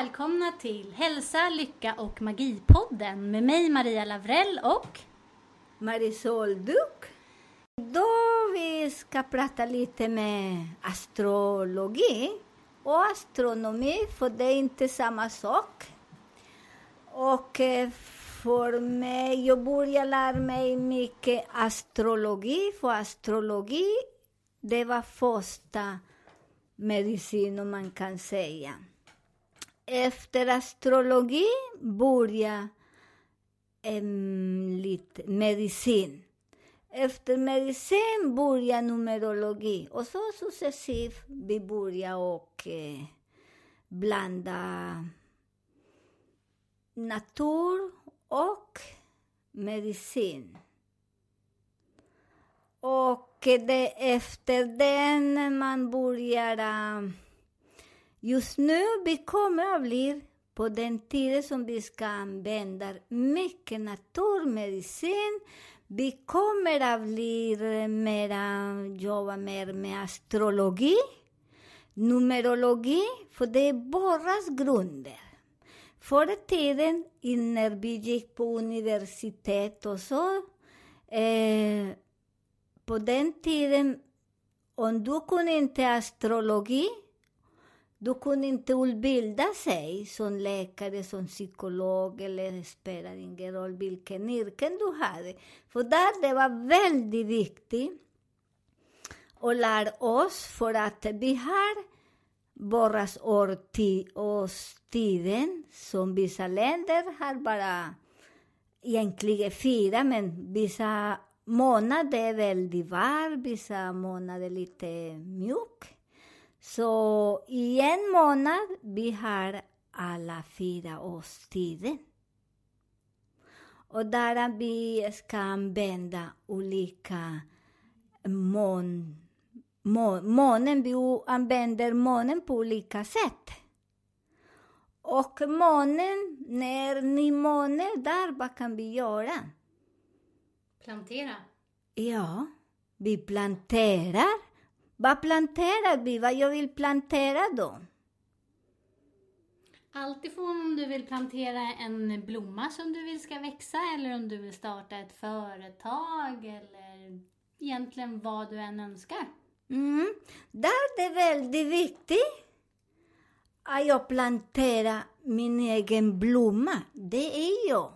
välkomna till Hälsa, Lycka och Magipodden med mig Maria Lavrell och Marisol Duck. Då vi ska prata lite med astrologi och astronomi, för det är inte samma sak. Och eh, för mig, jag började lära mig mycket astrologi, för astrologi, det var första medicinen, man kan säga. Efter astrologi började lite medicin. Efter medicin började numerologi och så successivt vi började och eh, blanda natur och medicin. Och det, efter den man börjar... Just nu vi kommer att bli på den tiden som vi ska använda mycket naturmedicin. Vi kommer att bli mera, jobba mer med astrologi, numerologi, för det är borras grunder. Förr i tiden, när vi gick på universitet och så, eh, på den tiden, om du kunde inte astrologi, du kunde inte utbilda sig som läkare, som psykolog eller det spelar ingen roll vilken yrke du hade. För där det var väldigt viktigt att lära oss för att vi har våra årstiden som vissa länder har bara egentligen fyra, men vissa månader är väldigt varm, vissa månader lite mjuk. Så i en månad vi har alla fyra årstider. Och där vi ska använda olika mån, mån, månen, vi använder månen på olika sätt. Och månen, när ni måne där, vad kan vi göra? Plantera. Ja, vi planterar. Vad planterar vi? Vad jag vill plantera då? Alltifrån om du vill plantera en blomma som du vill ska växa eller om du vill starta ett företag eller egentligen vad du än önskar. Mm. Där det är väldigt viktigt att jag planterar min egen blomma. Det är jag.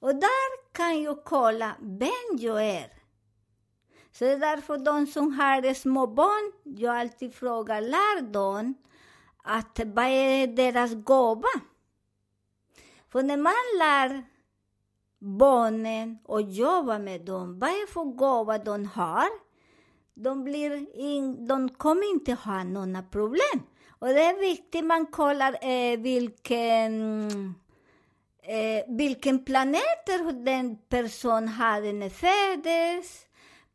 Och där kan jag kolla vem jag är. Så det är därför de som har små barn, jag alltid frågar, lär dem att vad är deras gåva? För när man lär barnen och jobbar med dem, vad är för gåva de har? De, blir in, de kommer inte ha några problem. Och det är viktigt man kollar eh, vilken, eh, vilken planet den person hade när föddes,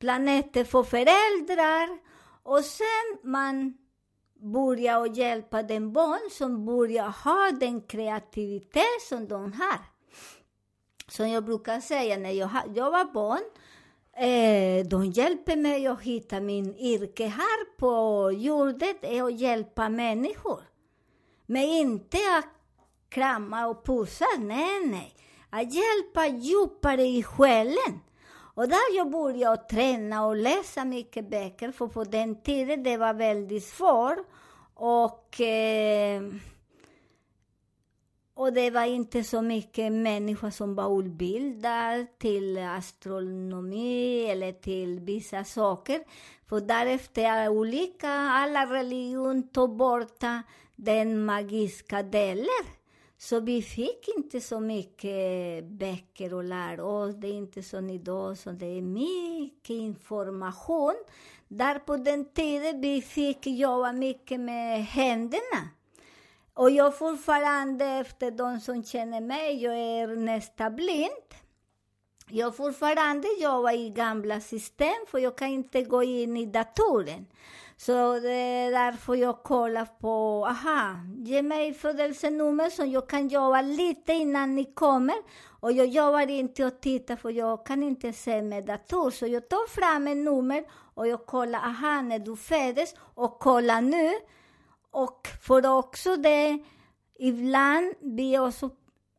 planeter för föräldrar. Och sen man börjar och hjälpa den barn som börjar ha den kreativitet som de har. Som jag brukar säga när jag, jag var barn, eh, de hjälper mig att hitta min yrke här på jorden, är att hjälpa människor. Men inte att krama och pussa, nej, nej. Att hjälpa djupare i själen. Och där jag började träna och läsa mycket böcker, för på den tiden det var väldigt svårt. Och, eh, och det var inte så mycket människor som var utbildade till astronomi eller till vissa saker. För därefter olika, alla religioner tog bort den magiska delen. Så vi fick inte så mycket böcker och lära oss. Det är inte som idag, så det är mycket information. Där på den tiden vi fick jobba mycket med händerna. Och jag fortfarande, efter de som känner mig, jag är nästan blind. Jag fortfarande jobbar i gamla system, för jag kan inte gå in i datorn. Så det är därför jag kollar på, aha, ge mig födelsenummer så jag kan jobba lite innan ni kommer. Och jag jobbar inte och tittar för jag kan inte se med dator. Så jag tar fram ett nummer och jag kollar, aha, när du föddes och kollar nu. Och för också det, ibland blir också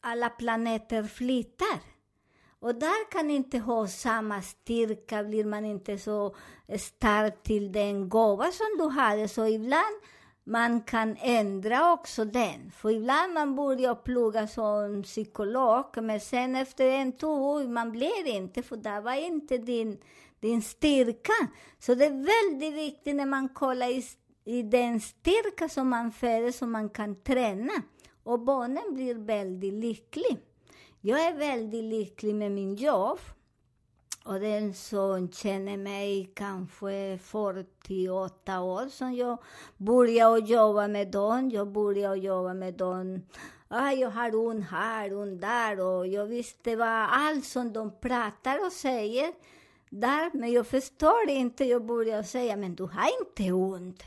alla planeter flyttar. Och där kan inte ha samma styrka, blir man inte så stark till den gåva som du hade. Så ibland man kan ändra också den. För ibland man börjar plugga som psykolog, men sen efter en, två år, man blir inte, för det var inte din, din styrka. Så det är väldigt viktigt när man kollar i, i den styrka som man föder, som man kan träna. Och barnen blir väldigt lyckliga. Jag är väldigt lycklig med min jobb. Och den som känner mig kanske 48 år som jag började jobba med dem. Jag började jobba med dem. Ah, jag har ont här, ont där och jag visste vad allt som de pratar och säger där. Men jag förstår inte. Jag började säga, men du har inte ont.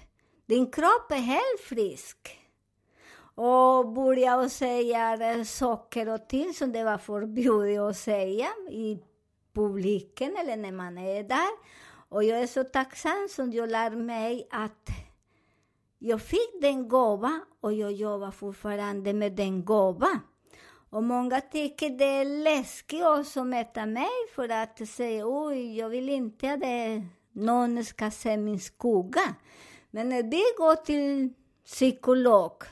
Din kropp är helt frisk och började säga saker och ting som det var förbjudet att säga i publiken eller när man är där. Och jag är så tacksam som jag lär mig att jag fick den gåva och jag jobbar fortfarande med den gåva. Och många tycker det är läskigt också att möta mig för att säga oj, jag vill inte att det, någon ska se min skugga. Men när vi går till psykolog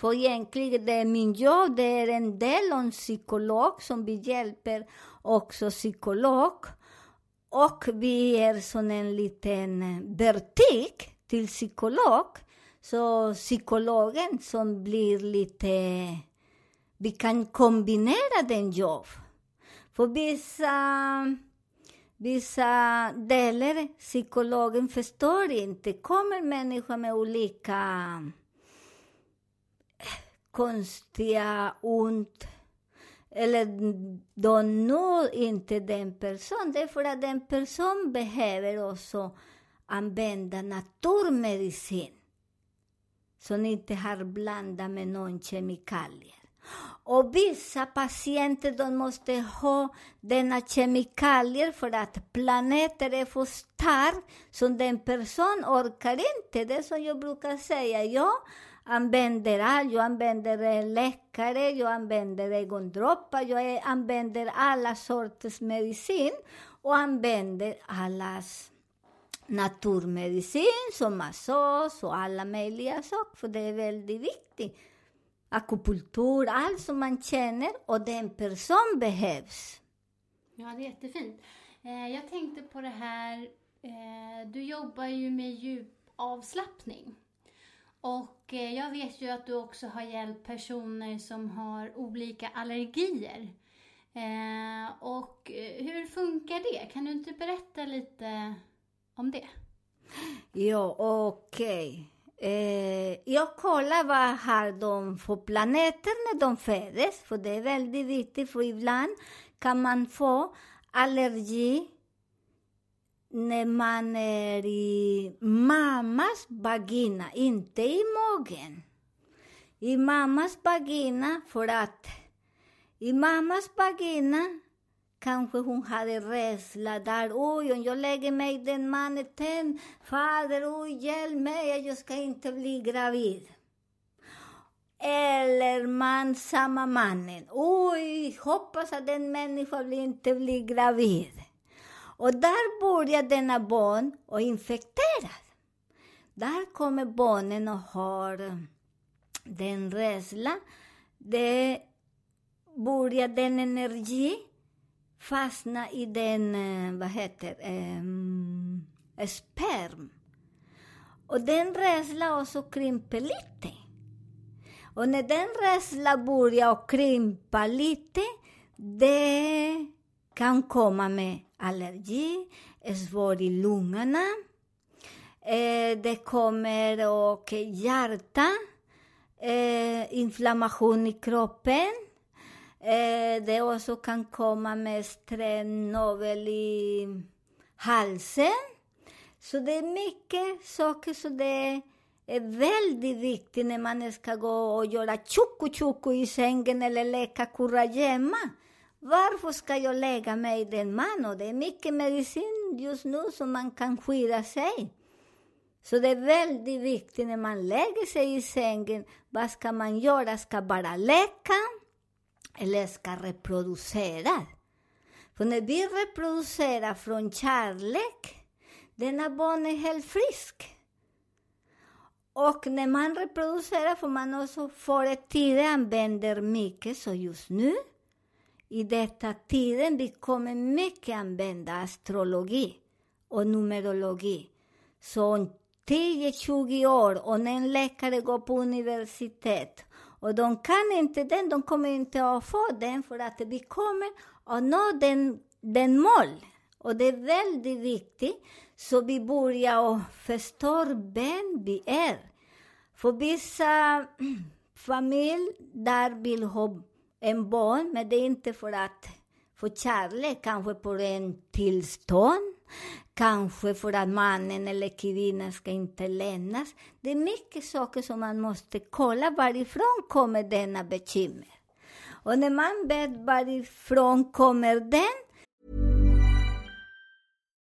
för egentligen det är min jobb, det är en del av en psykolog som vi hjälper också psykolog. Och vi är som en liten eh, butik till psykolog. Så psykologen som blir lite... Vi kan kombinera den jobb. För vissa, vissa delar psykologen förstår inte. Kommer människor med olika konstiga, ont eller de når inte den personen. Det är för att den personen behöver också använda naturmedicin som inte har blandat med någon kemikalier. Och vissa patienter de måste ha denna kemikalier för att planeten är för stark, så den person orkar inte. Det är som jag brukar säga, ja, använder allt. Jag använder läkare, jag använder ögondroppar, jag eh, använder alla sorters medicin och använder allas naturmedicin som massage och alla möjliga saker, för det är väldigt viktigt. Akupunktur, allt som man känner och den person behövs. Ja, det är jättefint. Eh, jag tänkte på det här, eh, du jobbar ju med djup avslappning. Och eh, jag vet ju att du också har hjälpt personer som har olika allergier. Eh, och eh, hur funkar det? Kan du inte berätta lite om det? Ja, okej. Okay. Eh, jag kollar vad har de för planeter när de föds, för det är väldigt viktigt, för ibland kan man få allergi när man är i mammas vagina, inte i magen. I mammas vagina, för att i mammas vagina kanske hon hade rädsla där. Oj, om jag lägger mig den mannen, fader, oj, hjälp mig, jag ska inte bli gravid. Eller man, samma mannen. Oj, hoppas att den människan inte blir gravid. Och där börjar denna barn att infekteras. Där kommer barnen och har eh, den rädsla. Det börjar den energi fastna i den, eh, vad heter eh, sperm. Och den rädsla också krymper lite. Och när den rädslan börjar krympa lite, det kan komma med allergi, svår i lungorna, eh, det kommer och hjärta, eh, inflammation i kroppen. Eh, det också kan komma med strännobel i halsen. Så det är mycket saker, så det är väldigt viktigt när man ska gå och göra tjocko tjocko i sängen eller leka kurragömma. Varför ska jag lägga mig i den man? Och det är mycket medicin just nu som man kan skydda sig. Så det är väldigt viktigt när man lägger sig i sängen, vad ska man göra? Ska bara leka eller ska reproducera? För när vi reproducerar från kärlek, denna barn är helt frisk. Och när man reproducerar får man också förr i tiden använder mycket, så just nu i detta tiden vi kommer mycket använda astrologi och numerologi. Så om 10-20 år, om när en läkare går på universitet och de kan inte den, de kommer inte att få den för att vi kommer att nå den, den mål. Och det är väldigt viktigt, så vi börjar och förstå vem vi är. För vissa familjer där vill ha en barn, men det är inte för att få kärlek, kanske på en tillstånd, kanske för att mannen eller kvinnan ska inte lämnas. Det är mycket saker som man måste kolla, varifrån kommer denna bekymmer? Och när man vet varifrån kommer den,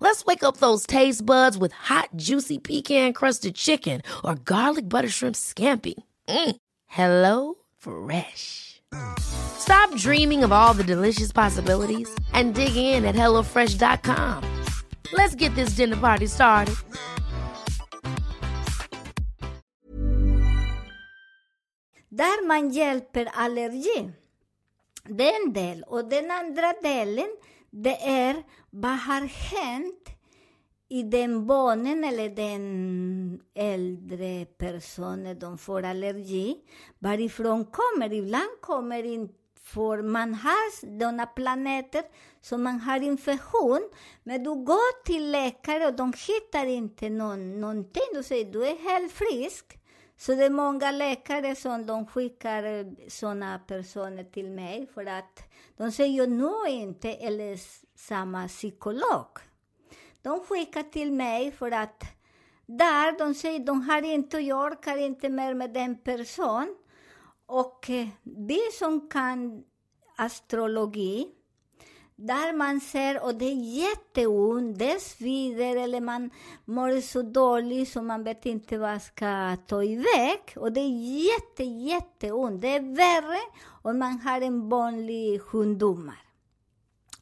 Let's wake up those taste buds with hot, juicy pecan-crusted chicken or garlic butter shrimp scampi. Mm. Hello Fresh. Stop dreaming of all the delicious possibilities and dig in at HelloFresh.com. Let's get this dinner party started. där man hjälper allergi. Det är en del. Och den andra delen, det är vad har hänt i den barnen eller den äldre personen de får allergi. Varifrån kommer? Ibland kommer in för man har sådana planeter som man har infektion, men du går till läkare och de hittar inte någon, någonting. Du säger du är helt frisk. Så det är många läkare som de skickar eh, sådana personer till mig för att de säger jag inte eller samma psykolog. De skickar till mig för att där de säger de har inte, jag orkar inte mer med den person. Och eh, vi som kan astrologi, där man ser, och det är jätteont, det svider eller man mår så dåligt så man vet inte vad ska ta iväg. Och det är jätte, jätteont. Det är värre om man har en vanlig sjukdom.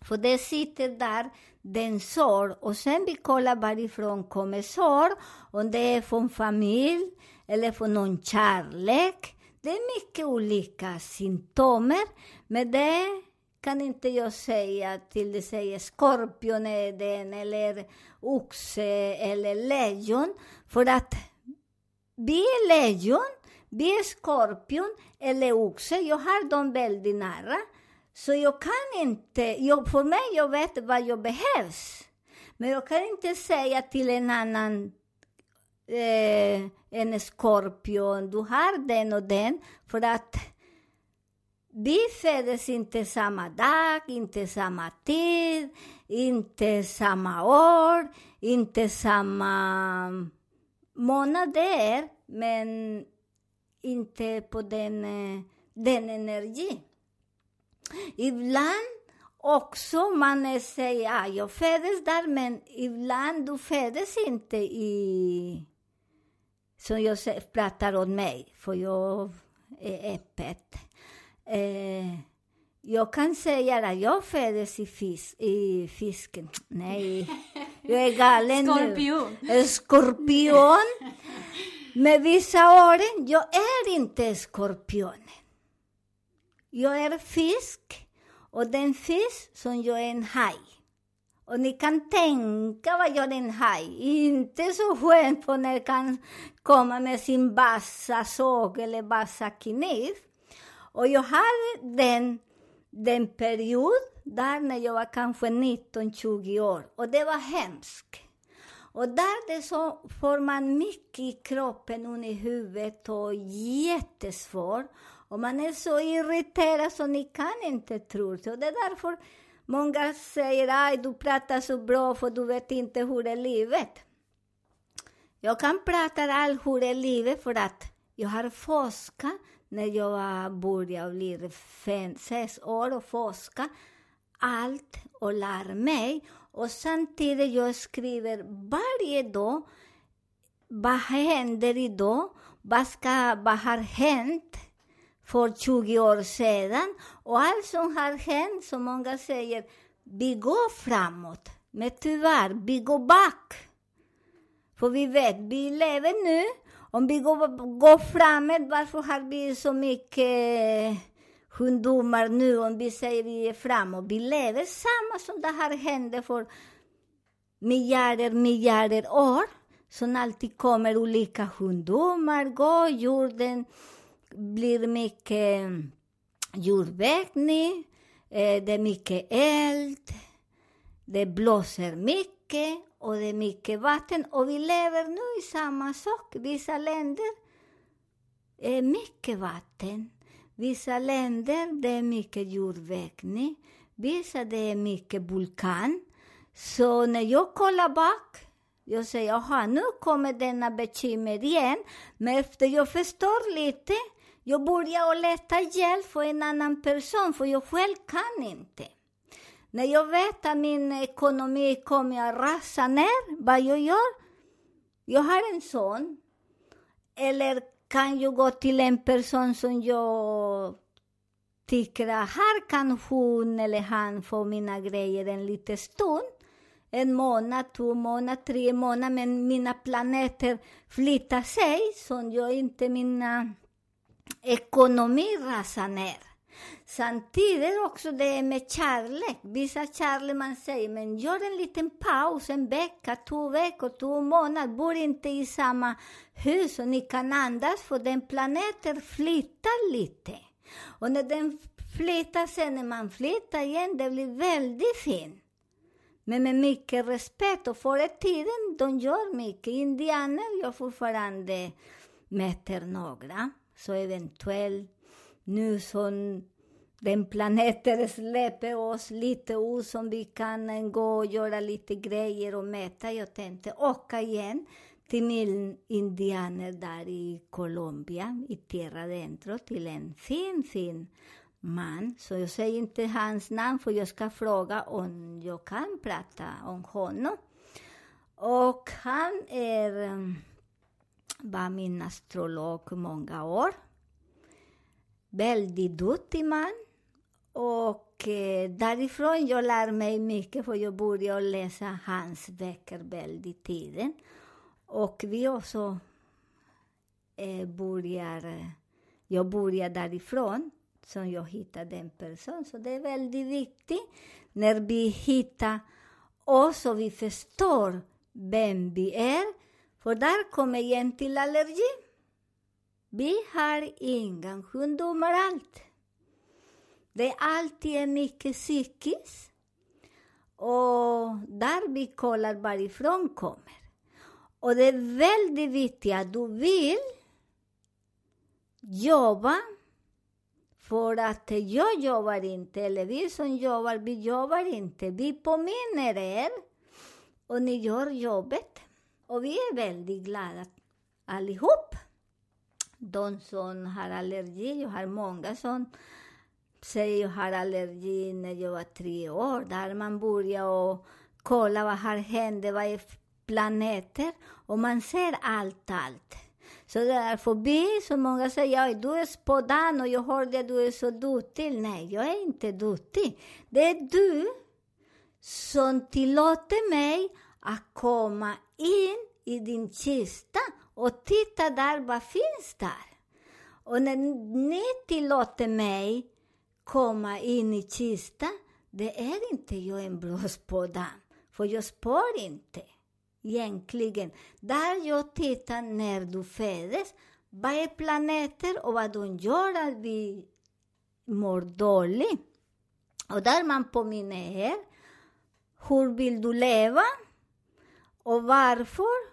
För det sitter där, den sår, och sen vi kollar varifrån kommer sår, om det är från familj eller från någon kärlek. Det är mycket olika symptomer, men det kan inte jag säga till det säger skorpion är den, eller oxe eller lejon, för att vi är lejon, vi är skorpion eller oxe, jag har dem väldigt nära. Så jag kan inte, jag, för mig, jag vet vad jag behövs. Men jag kan inte säga till en annan, eh, en skorpion, du har den och den, för att vi föddes inte samma dag, inte samma tid, inte samma år, inte samma månader, men inte på den, den energi. Ibland också man säger, ah, jag föddes där, men ibland du föddes inte i... Som jag pratar om mig, för jag är öppet. Eh, jag kan säga att jag föddes i, fisk, i fisken. Nej, jag är galen nu. Skorpion. En skorpion. Med vissa åren, jag är inte skorpion. Jag är fisk och den fisk som jag är en haj. Och ni kan tänka vad är en haj. Inte så skönt för när kan komma med sin vassa såg eller vassa kniv. Och jag hade den, den period där när jag var kanske 19-20 år. Och det var hemskt. Och där det så får man mycket i kroppen och i huvudet och jättesvårt. Och man är så irriterad så ni kan inte tro det. Och det är därför många säger att du pratar så bra för du vet inte hur det är livet. Jag kan prata allt hur det är livet för att jag har forskat när jag var började bli fem, sex år och forska allt och lär mig. Och samtidigt jag skriver varje dag vad händer idag? Vad, ska, vad har hänt för 20 år sedan? Och allt som har hänt, som många säger, vi går framåt. Men tyvärr, vi går back. För vi vet, vi lever nu. Om vi går, går framåt, varför har vi så mycket eh, sjukdomar nu om vi säger vi är framåt? Vi lever samma som det här hände för miljarder, miljarder år. Som alltid kommer olika sjukdomar. går jorden, blir mycket eh, jordbäckning, eh, det är mycket eld, det blåser mycket och det är mycket vatten. Och vi lever nu i samma sak. Vissa länder är eh, mycket vatten. Vissa länder det är mycket jordbäckning. Vissa det är mycket vulkan. Så när jag kollar bak, jag säger jaha, nu kommer denna bekymmer igen. Men efter jag förstår lite, jag börjar att leta hjälp för en annan person, för jag själv kan inte. När jag vet att min ekonomi kommer att rasa ner, vad jag gör? Jag har en son. Eller kan jag gå till en person som jag tycker att här kan hon eller han få mina grejer en liten stund. En månad, två månader, tre månader, men mina planeter flyttar sig så jag inte mina ekonomi rasar ner. Samtidigt också det med kärlek. Vissa kärlek man säger, men gör en liten paus, en vecka, två veckor, två månader. Bor inte i samma hus och ni kan andas för den planeten flyttar lite. Och när den flyttar sen, när man flyttar igen, det blir väldigt fint. Men med mycket respekt. Och förr i tiden, de gör mycket. Indianer gör fortfarande mäter några. Så eventuellt nu som den planeten släpper oss lite ut som vi kan gå och göra lite grejer och mäta. Jag tänkte åka igen till min indianer där i Colombia, i Tierra Dentro, till en fin, fin man. Så jag säger inte hans namn, för jag ska fråga om jag kan prata om honom. Och han är, mm, var min astrolog många år. Väldigt duktig man. Och eh, därifrån jag lär mig mycket, för jag började läsa hans böcker väldigt tidigt. Och vi också eh, börjar, eh, jag börjar därifrån, som jag hittade en person. Så det är väldigt viktigt när vi hittar oss och vi förstår vem vi är. För där kommer igen till allergi. Vi har inga sjukdomar allt. Det är alltid mycket psykiskt. Och där vi kollar varifrån kommer. Och det är väldigt viktigt att du vill jobba för att jag jobbar inte, eller vi som jobbar, vi jobbar inte. Vi påminner er och ni gör jobbet. Och vi är väldigt glada allihop. De som har allergi, jag har många som säger jag har allergi när jag var tre år. Där man börjar och kolla vad har hänt, vad är planeter och man ser allt, allt. Så det är förbi, så många säger ja, du är spådan och jag hörde att du är så duktig. Nej, jag är inte duktig. Det är du som tillåter mig att komma in i din kista och titta där, vad finns där? Och när ni tillåter mig komma in i kista, det är inte jag en blåspådam, för jag spår inte. Egentligen, där jag tittar när du föddes, vad är planeter och vad de gör att vi mår dåligt. Och där man påminner er, hur vill du leva och varför?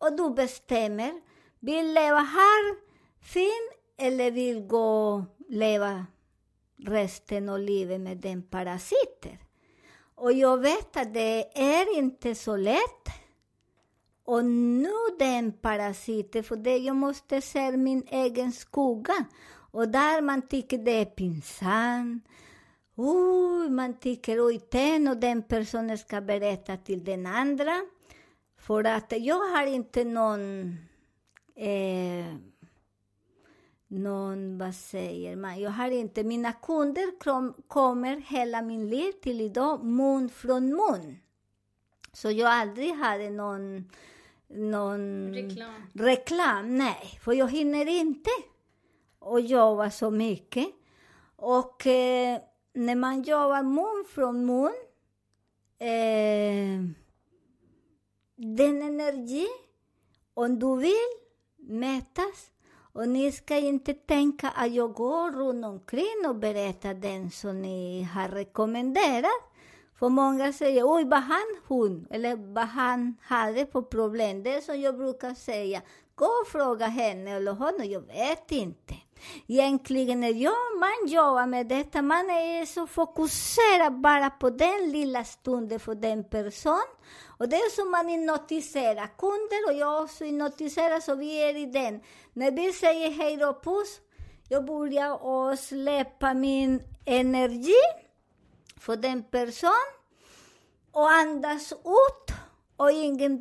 Och du bestämmer, vill leva här fin eller vill gå leva resten av livet med den parasiter. Och jag vet att det är inte så lätt. Och nu den parasiten, för det jag måste se min egen skugga. Och där man tycker det är pinsamt. Uh, man tycker, oj, den och den personen ska berätta till den andra. För att jag har inte någon eh, någon, vad säger man, jag har inte, mina kunder kom, kommer hela min liv till idag mun från mun. Så jag aldrig hade någon, någon Reklam. reklam, nej, för jag hinner inte och jobba så mycket. Och eh, när man jobbar mun från mun, eh, den energi, om du vill mätas, och ni ska inte tänka att jag går runt omkring och berättar den som ni har rekommenderat. För många säger, oj vad han hon, eller vad han hade för problem. Det är som jag brukar säga, gå och fråga henne eller honom, jag vet inte. Egentligen är jag, man jobbar med detta, man är så fokuserad bara på den lilla stunden för den person. Och det är som man hypnotiserar kunder och jag också hypnotiserar, så vi är i den. När vi säger hej då puss, jag börjar och släppa min energi för den person och andas ut och ingen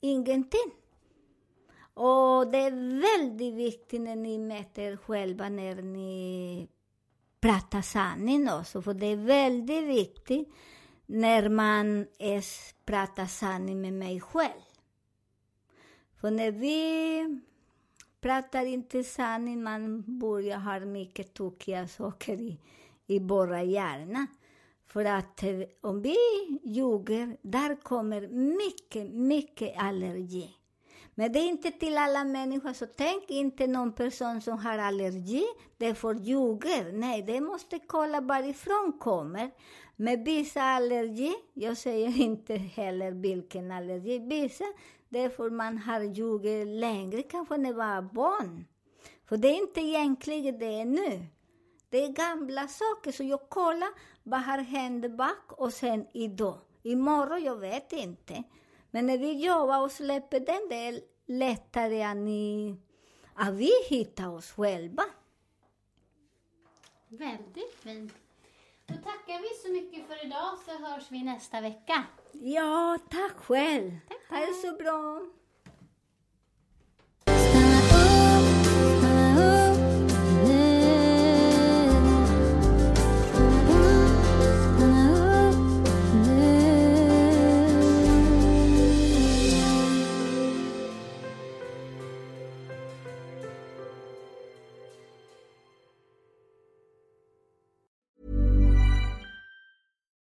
ingenting. Och det är väldigt viktigt när ni mäter själva när ni pratar sanning också, för det är väldigt viktigt när man är, pratar sanning med mig själv. För när vi pratar inte sanning, man börjar ha mycket tokiga saker i, i våra hjärna. För att eh, om vi ljuger, där kommer mycket, mycket allergi. Men det är inte till alla människor, så tänk inte någon person som har allergi, därför ljuger. Nej, det måste kolla varifrån kommer. Med vissa allergi, jag säger inte heller vilken allergi, vissa, därför man har ljugit längre, kanske när man var barn. För det är inte egentligen det nu. Det är gamla saker, så jag kollar vad har hänt bak och sen idag. Imorgon, jag vet inte. Men när vi jobbar och släpper den, det är lättare att, ni, att vi hittar oss själva. Väldigt fint. Då tackar vi så mycket för idag så hörs vi nästa vecka. Ja, tack själv. Ha det så bra.